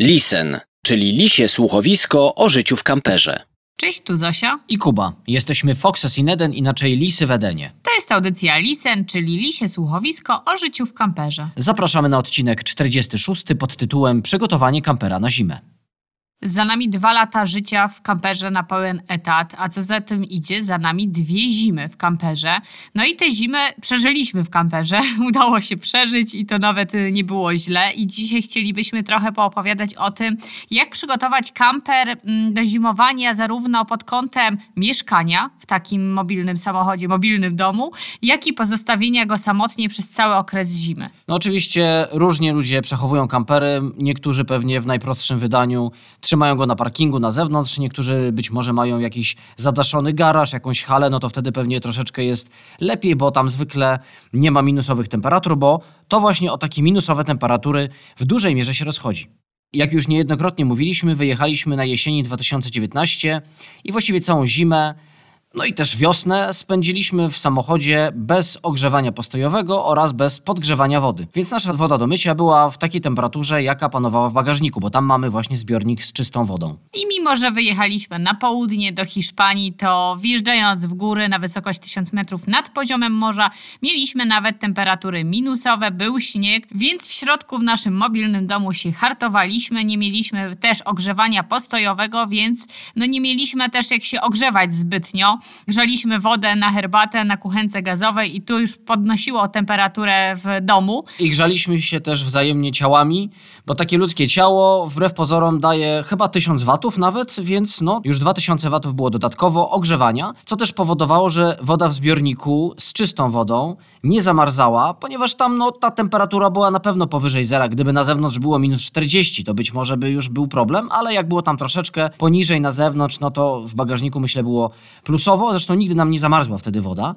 Lisen, czyli lisie słuchowisko o życiu w kamperze. Cześć, tu Zosia. I Kuba. Jesteśmy Foxes in Eden, inaczej Lisy w Edenie. To jest audycja Lisen, czyli Lisie Słuchowisko o życiu w kamperze. Zapraszamy na odcinek 46 pod tytułem Przygotowanie kampera na zimę. Za nami dwa lata życia w kamperze na pełen etat, a co za tym idzie, za nami dwie zimy w kamperze. No i tę zimę przeżyliśmy w kamperze. Udało się przeżyć i to nawet y, nie było źle. I dzisiaj chcielibyśmy trochę poopowiadać o tym, jak przygotować kamper mm, do zimowania, zarówno pod kątem mieszkania w takim mobilnym samochodzie, mobilnym domu, jak i pozostawienia go samotnie przez cały okres zimy. No oczywiście różnie ludzie przechowują kampery. Niektórzy pewnie w najprostszym wydaniu trzymają go na parkingu na zewnątrz, niektórzy być może mają jakiś zadaszony garaż, jakąś halę, no to wtedy pewnie troszeczkę jest lepiej, bo tam zwykle nie ma minusowych temperatur, bo to właśnie o takie minusowe temperatury w dużej mierze się rozchodzi. Jak już niejednokrotnie mówiliśmy, wyjechaliśmy na jesieni 2019 i właściwie całą zimę, no i też wiosnę spędziliśmy w samochodzie bez ogrzewania postojowego oraz bez podgrzewania wody. Więc nasza woda do mycia była w takiej temperaturze, jaka panowała w bagażniku, bo tam mamy właśnie zbiornik z czystą wodą. I mimo, że wyjechaliśmy na południe do Hiszpanii, to wjeżdżając w góry na wysokość 1000 metrów nad poziomem morza, mieliśmy nawet temperatury minusowe, był śnieg, więc w środku w naszym mobilnym domu się hartowaliśmy, nie mieliśmy też ogrzewania postojowego, więc no nie mieliśmy też jak się ogrzewać zbytnio. Grzaliśmy wodę na herbatę na kuchence gazowej i tu już podnosiło temperaturę w domu. I grzaliśmy się też wzajemnie ciałami, bo takie ludzkie ciało wbrew pozorom daje chyba 1000 watów nawet, więc no już 2000 watów było dodatkowo ogrzewania, co też powodowało, że woda w zbiorniku z czystą wodą nie zamarzała, ponieważ tam no, ta temperatura była na pewno powyżej zera. Gdyby na zewnątrz było minus 40, to być może by już był problem, ale jak było tam troszeczkę poniżej na zewnątrz, no to w bagażniku myślę było plusowo, zresztą nigdy nam nie zamarzła wtedy woda.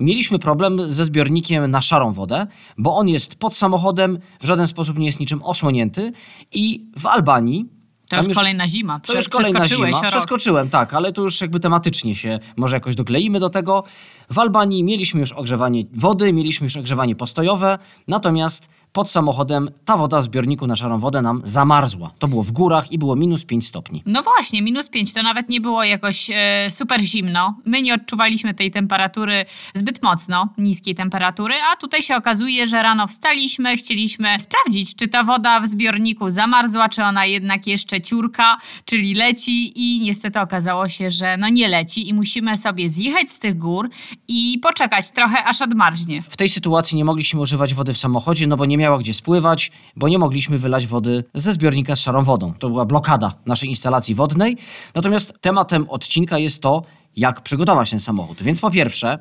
Mieliśmy problem ze zbiornikiem na szarą wodę, bo on jest pod samochodem, w żaden sposób nie jest niczym osłonięty i w Albanii To Tam już kolejna zima. to już kolejna zima. rok. Przeskoczyłem, tak, ale to już jakby tematycznie się może jakoś dokleimy do tego. W Albanii mieliśmy już ogrzewanie wody, mieliśmy już ogrzewanie postojowe, natomiast pod samochodem ta woda w zbiorniku na szarą wodę nam zamarzła. To było w górach i było minus 5 stopni. No właśnie, minus 5 to nawet nie było jakoś e, super zimno. My nie odczuwaliśmy tej temperatury zbyt mocno, niskiej temperatury, a tutaj się okazuje, że rano wstaliśmy, chcieliśmy sprawdzić, czy ta woda w zbiorniku zamarzła, czy ona jednak jeszcze ciurka, czyli leci i niestety okazało się, że no nie leci i musimy sobie zjechać z tych gór i poczekać trochę, aż odmarznie. W tej sytuacji nie mogliśmy używać wody w samochodzie, no bo nie miała gdzie spływać, bo nie mogliśmy wylać wody ze zbiornika z szarą wodą. To była blokada naszej instalacji wodnej. Natomiast tematem odcinka jest to, jak przygotować ten samochód. Więc po pierwsze,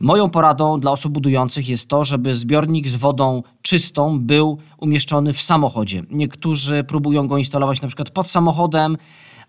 moją poradą dla osób budujących jest to, żeby zbiornik z wodą czystą był umieszczony w samochodzie. Niektórzy próbują go instalować na przykład pod samochodem,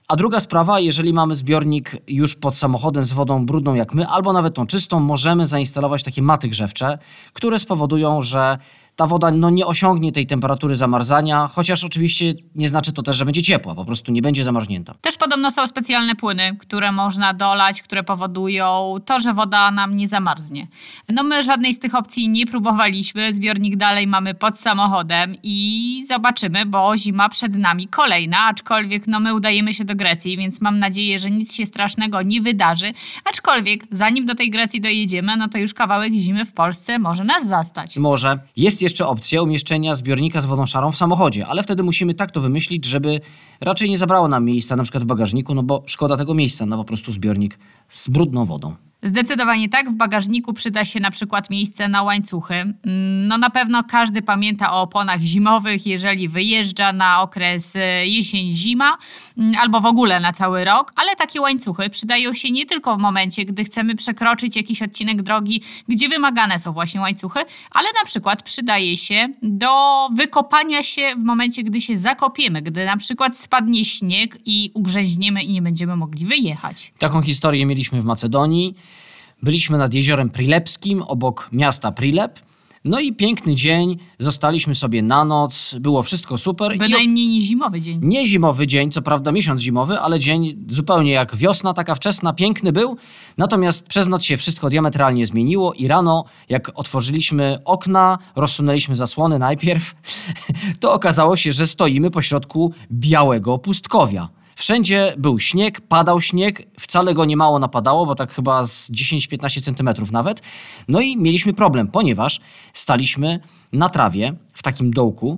a druga sprawa, jeżeli mamy zbiornik już pod samochodem z wodą brudną jak my, albo nawet tą czystą, możemy zainstalować takie maty grzewcze, które spowodują, że ta woda no, nie osiągnie tej temperatury zamarzania, chociaż oczywiście nie znaczy to też, że będzie ciepła, po prostu nie będzie zamarznięta. Też podobno są specjalne płyny, które można dolać, które powodują to, że woda nam nie zamarznie. No my żadnej z tych opcji nie próbowaliśmy. Zbiornik dalej mamy pod samochodem i zobaczymy, bo zima przed nami kolejna, aczkolwiek no my udajemy się do Grecji, więc mam nadzieję, że nic się strasznego nie wydarzy. Aczkolwiek zanim do tej Grecji dojedziemy, no to już kawałek zimy w Polsce może nas zastać. Może jest jeszcze opcja umieszczenia zbiornika z wodą szarą w samochodzie, ale wtedy musimy tak to wymyślić, żeby raczej nie zabrało nam miejsca na przykład w bagażniku, no bo szkoda tego miejsca na po prostu zbiornik z brudną wodą. Zdecydowanie tak. W bagażniku przyda się na przykład miejsce na łańcuchy. Mm, No na pewno każdy pamięta o oponach zimowych, jeżeli wyjeżdża na okres e, jesień-zima mm, albo w ogóle na cały rok, ale takie łańcuchy przydają się nie tylko w momencie, gdy chcemy przekroczyć jakiś odcinek drogi, gdzie wymagane są właśnie łańcuchy, ale na przykład przydaje się do wykopania się w momencie, gdy się zakopiemy, gdy na przykład spadnie śnieg i ugrzęźniemy i nie będziemy mogli wyjechać. Taką historię mieliśmy w Macedonii. Byliśmy nad jeziorem Prilepskim, obok miasta Prilep. No i piękny dzień, zostaliśmy sobie na noc, było wszystko super. Bynajmniej nie zimowy dzień. nie zimowy dzień, co prawda miesiąc zimowy, ale dzień zupełnie jak wiosna, taka wczesna, piękny był. Natomiast przez noc się wszystko diametralnie zmieniło i rano, jak otworzyliśmy okna, rozsunęliśmy zasłony najpierw, to okazało się, że stoimy pośrodku białego pustkowia. Wszędzie był śnieg, padał śnieg, wcale go nie mało napadało, bo tak chyba z 10-15 centymetrów nawet. No i mieliśmy problem, ponieważ staliśmy na trawie w takim dołku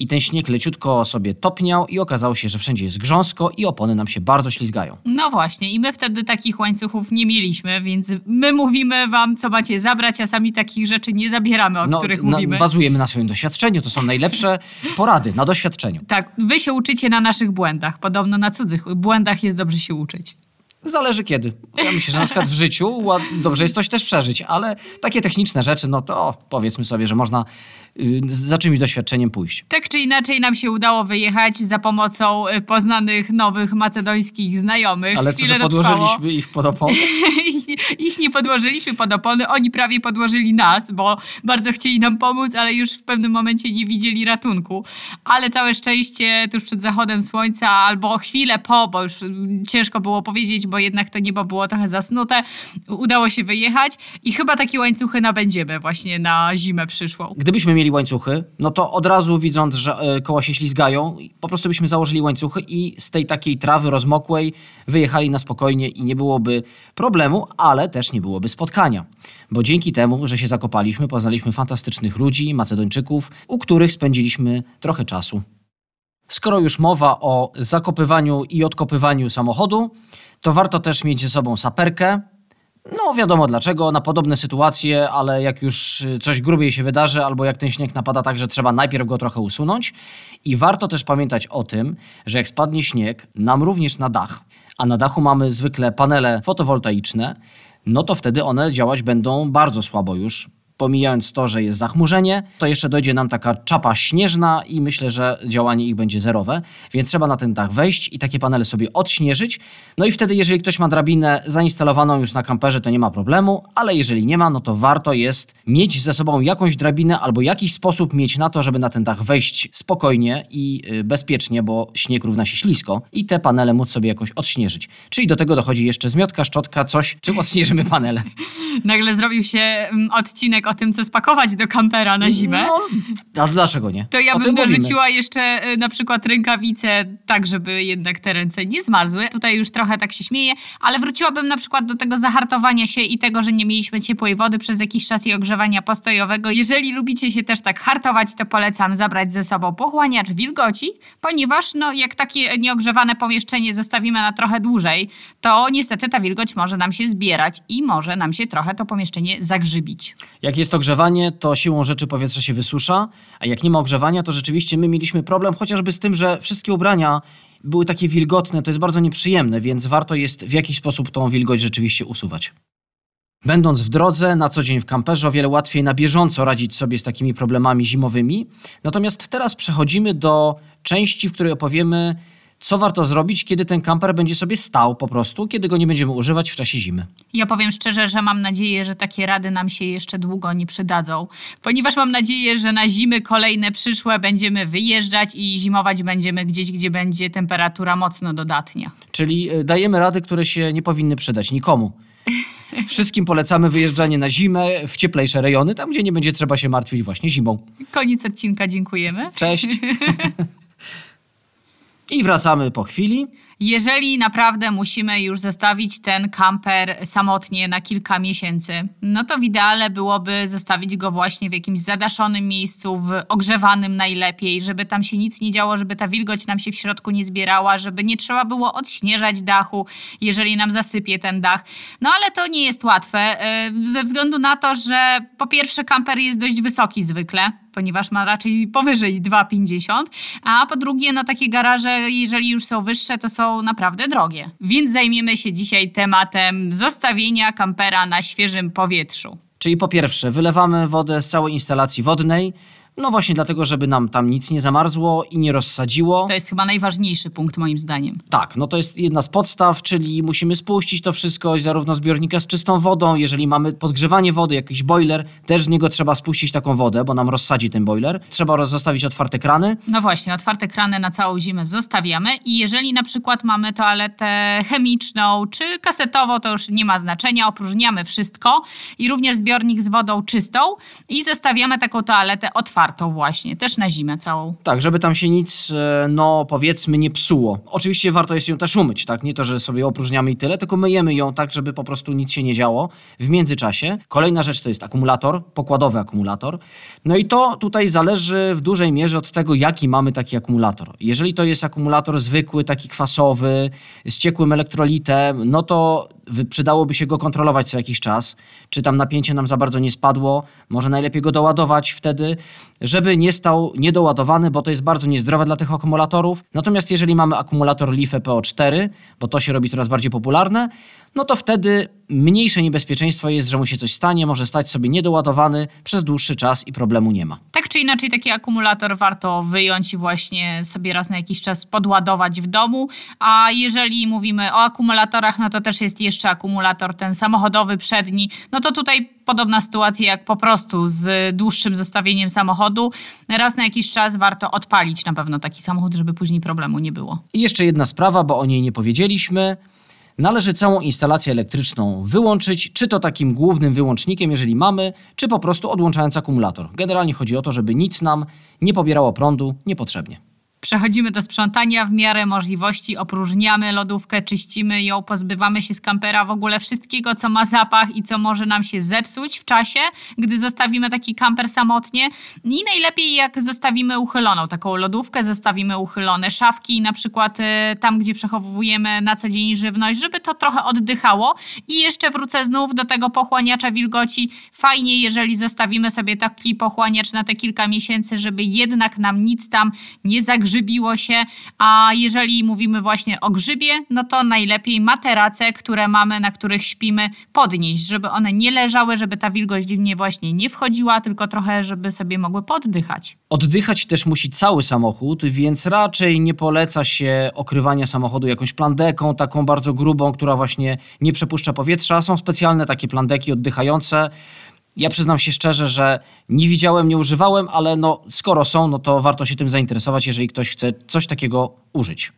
i ten śnieg leciutko sobie topniał i okazało się, że wszędzie jest grząsko i opony nam się bardzo ślizgają. No właśnie, i my wtedy takich łańcuchów nie mieliśmy, więc my mówimy wam, co macie zabrać, a sami takich rzeczy nie zabieramy, o których na- mówimy. bazujemy na swoim doświadczeniu, to są najlepsze porady na doświadczeniu. Tak, wy się uczycie na naszych błędach. Podobno na cudzych błędach jest dobrze się uczyć. Zależy kiedy. Ja myślę, że na przykład w życiu dobrze jest coś też przeżyć, ale takie techniczne rzeczy, no to powiedzmy sobie, że można za czymś doświadczeniem pójść. Tak czy inaczej nam się udało wyjechać za pomocą y, poznanych nowych macedońskich znajomych. Ale co, że podłożyliśmy ich pod opony? Ich nie podłożyliśmy pod opony, oni prawie podłożyli nas, bo bardzo chcieli nam pomóc, ale już w pewnym momencie nie widzieli ratunku. Ale całe szczęście tuż przed zachodem słońca albo chwilę po, bo już mm, ciężko było powiedzieć, bo jednak to niebo było trochę zasnute, udało się wyjechać i chyba takie łańcuchy nabędziemy właśnie na zimę przyszłą. Gdybyśmy mieli łańcuchy, no to od razu widząc, że e, koła się ślizgają, po prostu byśmy założyli łańcuchy i z tej takiej trawy rozmokłej wyjechali na spokojnie i nie byłoby problemu, ale też nie byłoby spotkania. Bo dzięki temu, że się zakopaliśmy, poznaliśmy fantastycznych ludzi, Macedończyków, u których spędziliśmy trochę czasu. Skoro już mowa o zakopywaniu i odkopywaniu samochodu, to warto też mieć ze sobą saperkę. No, wiadomo dlaczego, na podobne sytuacje, ale jak już y, coś grubiej się wydarzy, albo jak ten śnieg napada tak, że trzeba najpierw go trochę usunąć. I warto też pamiętać o tym, że jak spadnie śnieg, nam również na dach, a na dachu mamy zwykle panele fotowoltaiczne, no to wtedy one działać będą bardzo słabo już. Pomijając to, że jest zachmurzenie, to jeszcze dojdzie nam taka czapa śnieżna i myślę, że działanie ich będzie zerowe, więc trzeba na ten dach wejść i takie panele sobie odśnieżyć. No i wtedy, jeżeli ktoś ma drabinę zainstalowaną już na kamperze, to nie ma problemu, ale jeżeli nie ma, no to warto jest mieć ze sobą jakąś drabinę albo jakiś sposób mieć na to, żeby na ten dach wejść spokojnie i y, bezpiecznie, bo śnieg równa się ślisko i te panele móc sobie jakoś odśnieżyć. Czyli do tego dochodzi jeszcze zmiotka, szczotka, coś, czym odśnieżymy panele. Nagle zrobił się mm, odcinek o tym, co spakować do kampera na zimę. No, a dlaczego nie? To ja O bym tym mówimy. dorzuciła jeszcze y, na przykład rękawice, tak żeby jednak te ręce nie zmarzły. Tutaj już trochę tak się śmieję, ale wróciłabym na przykład do tego zahartowania się i tego, że nie mieliśmy ciepłej wody przez jakiś czas i ogrzewania postojowego. Jeżeli lubicie się też tak hartować, to polecam zabrać ze sobą pochłaniacz wilgoci, ponieważ no, jak takie nieogrzewane pomieszczenie zostawimy na trochę dłużej, to niestety ta wilgoć może nam się zbierać i może nam się trochę to pomieszczenie zagrzybić. Jak jest ogrzewanie, to siłą rzeczy powietrze się wysusza, a jak nie ma ogrzewania, to rzeczywiście my mieliśmy problem chociażby z tym, że wszystkie ubrania były takie wilgotne, to jest bardzo nieprzyjemne, więc warto jest w jakiś sposób tą wilgoć rzeczywiście usuwać. Będąc w drodze, na co dzień w kamperze, o wiele łatwiej na bieżąco radzić sobie z takimi problemami zimowymi. Natomiast teraz przechodzimy do części, w której opowiemy, co warto zrobić, kiedy ten kamper będzie sobie stał po prostu, kiedy go nie będziemy używać w czasie zimy. Ja powiem szczerze, że mam nadzieję, że takie rady nam się jeszcze długo nie przydadzą, ponieważ mam nadzieję, że na zimy kolejne przyszłe będziemy wyjeżdżać i zimować będziemy gdzieś, gdzie będzie temperatura mocno dodatnia. Czyli y, dajemy rady, które się nie powinny przydać nikomu. Wszystkim polecamy wyjeżdżanie na zimę w cieplejsze rejony, tam gdzie nie będzie trzeba się martwić właśnie zimą. Koniec odcinka, dziękujemy. Cześć. I wracamy po chwili. Jeżeli naprawdę musimy już zostawić ten kamper samotnie na kilka miesięcy, no to w ideale byłoby zostawić go właśnie w jakimś zadaszonym miejscu, w ogrzewanym najlepiej, żeby tam się nic nie działo, żeby ta wilgoć nam się w środku nie zbierała, żeby nie trzeba było odśnieżać dachu, jeżeli nam zasypie ten dach. No ale to nie jest łatwe, yy, ze względu na to, że po pierwsze kamper jest dość wysoki zwykle, ponieważ ma raczej powyżej 2,50, a po drugie, no takie garaże, jeżeli już są wyższe, to są naprawdę drogie. Więc zajmiemy się dzisiaj tematem zostawienia kampera na świeżym powietrzu. Czyli po pierwsze, wylewamy wodę z całej instalacji wodnej, No właśnie dlatego, żeby nam tam nic nie zamarzło i nie rozsadziło. To jest chyba najważniejszy punkt moim zdaniem. Tak, no to jest jedna z podstaw, czyli musimy spuścić to wszystko zarówno zbiornika z czystą wodą, jeżeli mamy podgrzewanie wody, jakiś boiler, też z niego trzeba spuścić taką wodę, bo nam rozsadzi ten boiler. Trzeba zostawić otwarte krany. No właśnie, otwarte krany na całą zimę zostawiamy i jeżeli na przykład mamy toaletę chemiczną czy kasetową, to już nie ma znaczenia, opróżniamy wszystko i również zbiornik z wodą czystą i zostawiamy taką toaletę otwartą właśnie, też na zimę całą. Tak, żeby tam się nic, e, no powiedzmy, nie psuło. Oczywiście warto jest ją też umyć, tak? Nie to, że sobie opróżniamy i tyle, tylko myjemy ją tak, żeby po prostu nic się nie działo w międzyczasie. Kolejna rzecz to jest akumulator, pokładowy akumulator. No i to tutaj zależy w dużej mierze od tego, jaki mamy taki akumulator. Jeżeli to jest akumulator zwykły, taki kwasowy, z ciekłym elektrolitem, no to przydałoby się go kontrolować co jakiś czas, czy tam napięcie nam za bardzo nie spadło, może najlepiej go doładować wtedy, żeby nie stał niedoładowany, bo to jest bardzo niezdrowe dla tych akumulatorów. Natomiast jeżeli mamy akumulator LiFe PO4, bo to się robi coraz bardziej popularne, no to wtedy mniejsze niebezpieczeństwo jest, że mu się coś stanie, może stać sobie niedoładowany przez dłuższy czas i problemu nie ma. Tak czy inaczej, taki akumulator warto wyjąć i właśnie sobie raz na jakiś czas podładować w domu. A jeżeli mówimy o akumulatorach, no to też jest jeszcze akumulator ten samochodowy przedni. No to tutaj podobna sytuacja jak po prostu z dłuższym zostawieniem samochodu. Raz na jakiś czas warto odpalić na pewno taki samochód, żeby później problemu nie było. I jeszcze jedna sprawa, bo o niej nie powiedzieliśmy. Należy całą instalację elektryczną wyłączyć, czy to takim głównym wyłącznikiem, jeżeli mamy, czy po prostu odłączając akumulator. Generalnie chodzi o to, żeby nic nam nie pobierało prądu niepotrzebnie. Przechodzimy do sprzątania w miarę możliwości, opróżniamy lodówkę, czyścimy ją, pozbywamy się z kampera w ogóle wszystkiego, co ma zapach i co może nam się zepsuć w czasie, gdy zostawimy taki kamper samotnie. I najlepiej jak zostawimy uchyloną taką lodówkę, zostawimy uchylone szafki, na przykład e, tam, gdzie przechowujemy na co dzień żywność, żeby to trochę oddychało. I jeszcze wrócę znów do tego pochłaniacza wilgoci. Fajnie, jeżeli zostawimy sobie taki pochłaniacz na te kilka miesięcy, żeby jednak nam nic tam nie zagrzybiło się, a jeżeli mówimy właśnie o grzybie, no to najlepiej materace, które mamy, na których śpimy, podnieść, żeby one nie leżały, żeby ta wilgoć w nie właśnie nie wchodziła, tylko trochę, żeby sobie mogły poddychać. Oddychać też musi cały samochód, więc raczej nie poleca się okrywania samochodu jakąś plandeką, taką bardzo grubą, która właśnie nie przepuszcza powietrza. Są specjalne takie plandeki oddychające. Ja przyznam się szczerze, że nie widziałem, nie używałem, ale no, skoro są, no to warto się tym zainteresować, jeżeli ktoś chce coś takiego użyć.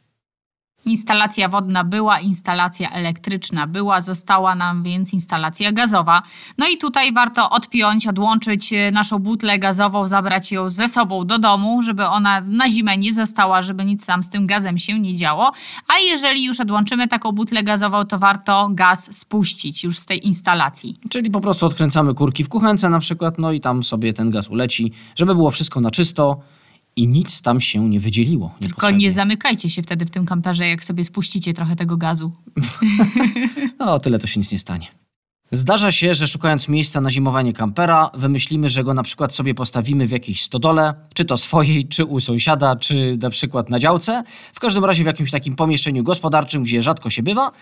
Instalacja wodna była, instalacja elektryczna była, została nam więc instalacja gazowa. No i tutaj warto odpiąć, odłączyć e, naszą butlę gazową, zabrać ją ze sobą do domu, żeby ona na zimę nie została, żeby nic tam z tym gazem się nie działo. A jeżeli już odłączymy taką butlę gazową, to warto gaz spuścić już z tej instalacji. Czyli po prostu odkręcamy kurki w kuchence na przykład, no i tam sobie ten gaz uleci, żeby było wszystko na czysto i nic tam się nie wydzieliło. Tylko nie zamykajcie się wtedy w tym kamperze, jak sobie spuścicie trochę tego gazu. No, o tyle to się nic nie stanie. Zdarza się, że szukając miejsca na zimowanie kampera, wymyślimy, że go na przykład sobie postawimy w jakiejś stodole, czy to swojej, czy u sąsiada, czy na przykład na działce. W każdym razie w jakimś takim pomieszczeniu gospodarczym, gdzie rzadko się bywa.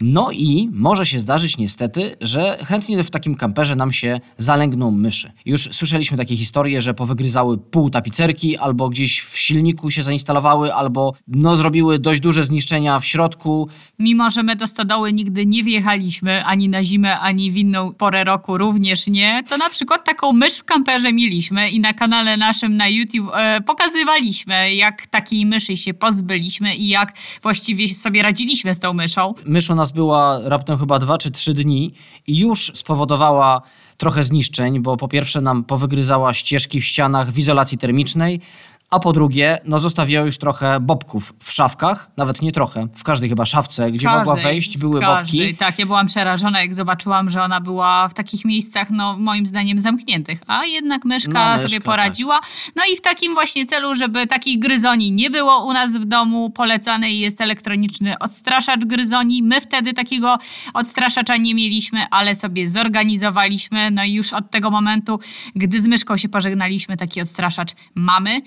No i może się zdarzyć niestety, że chętnie w takim kamperze nam się zalęgną myszy. Już słyszeliśmy takie historie, że powygryzały pół tapicerki, albo gdzieś w silniku się zainstalowały, albo no, zrobiły dość duże zniszczenia w środku. Mimo, że my do stodoły nigdy nie wjechaliśmy, ani na zimę, ani w inną porę roku również nie, to na przykład taką mysz w kamperze mieliśmy i na kanale naszym na YouTube e, pokazywaliśmy, jak takiej myszy się pozbyliśmy i jak właściwie sobie radziliśmy z tą myszą. Mysz u nas była raptem chyba dwa czy trzy dni i już spowodowała trochę zniszczeń, bo po pierwsze nam powygryzała ścieżki w ścianach w izolacji termicznej, a po drugie, no zostawiła już trochę bobków w szafkach, nawet nie trochę, w każdej chyba szafce, gdzie mogła każdej, wejść, były każdej. bobki. Tak, ja byłam przerażona, jak zobaczyłam, że ona była w takich miejscach, no moim zdaniem zamkniętych, a jednak myszka, No, myszka, sobie poradziła. No i w takim właśnie celu, żeby takich gryzoni nie było u nas w domu, polecany jest elektroniczny odstraszacz gryzoni. My wtedy takiego odstraszacza nie mieliśmy, ale sobie zorganizowaliśmy. No i już od tego momentu, gdy z myszką się pożegnaliśmy, taki odstraszacz mamy.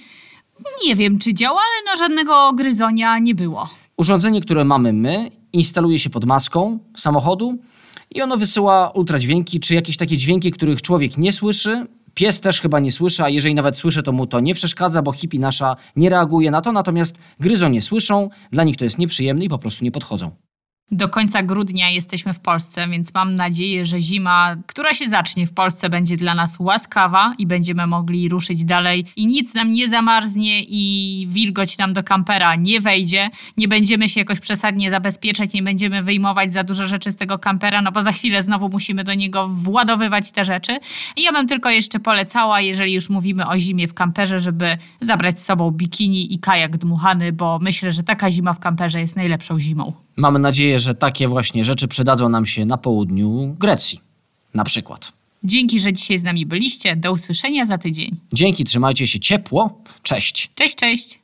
Nie wiem, czy działa, ale no żadnego gryzonia nie było. Urządzenie, które mamy my, instaluje się pod maską samochodu i ono wysyła ultradźwięki, czy jakieś takie dźwięki, których człowiek nie słyszy, Pies też chyba nie słyszy, a jeżeli nawet słyszy, to mu to nie przeszkadza, bo hippie nasza nie reaguje na to, natomiast gryzo nie słyszą, dla nich to jest nieprzyjemne i po prostu nie podchodzą. Do końca grudnia jesteśmy w Polsce, więc mam nadzieję, że zima, która się zacznie w Polsce, będzie dla nas łaskawa i będziemy mogli ruszyć dalej i nic nam nie zamarznie i wilgoć nam do kampera nie wejdzie. Nie będziemy się jakoś przesadnie zabezpieczać, nie będziemy wyjmować za dużo rzeczy z tego kampera, no bo za chwilę znowu musimy do niego władowywać te rzeczy. I ja bym tylko jeszcze polecała, jeżeli już mówimy o zimie w kamperze, żeby zabrać z sobą bikini i kajak dmuchany, bo myślę, że taka zima w kamperze jest najlepszą zimą. Mamy nadzieję, że takie właśnie rzeczy przydadzą nam się na południu Grecji. Na przykład. Dzięki, że dzisiaj z nami byliście. Do usłyszenia za tydzień. Dzięki, trzymajcie się ciepło. Cześć. Cześć, cześć.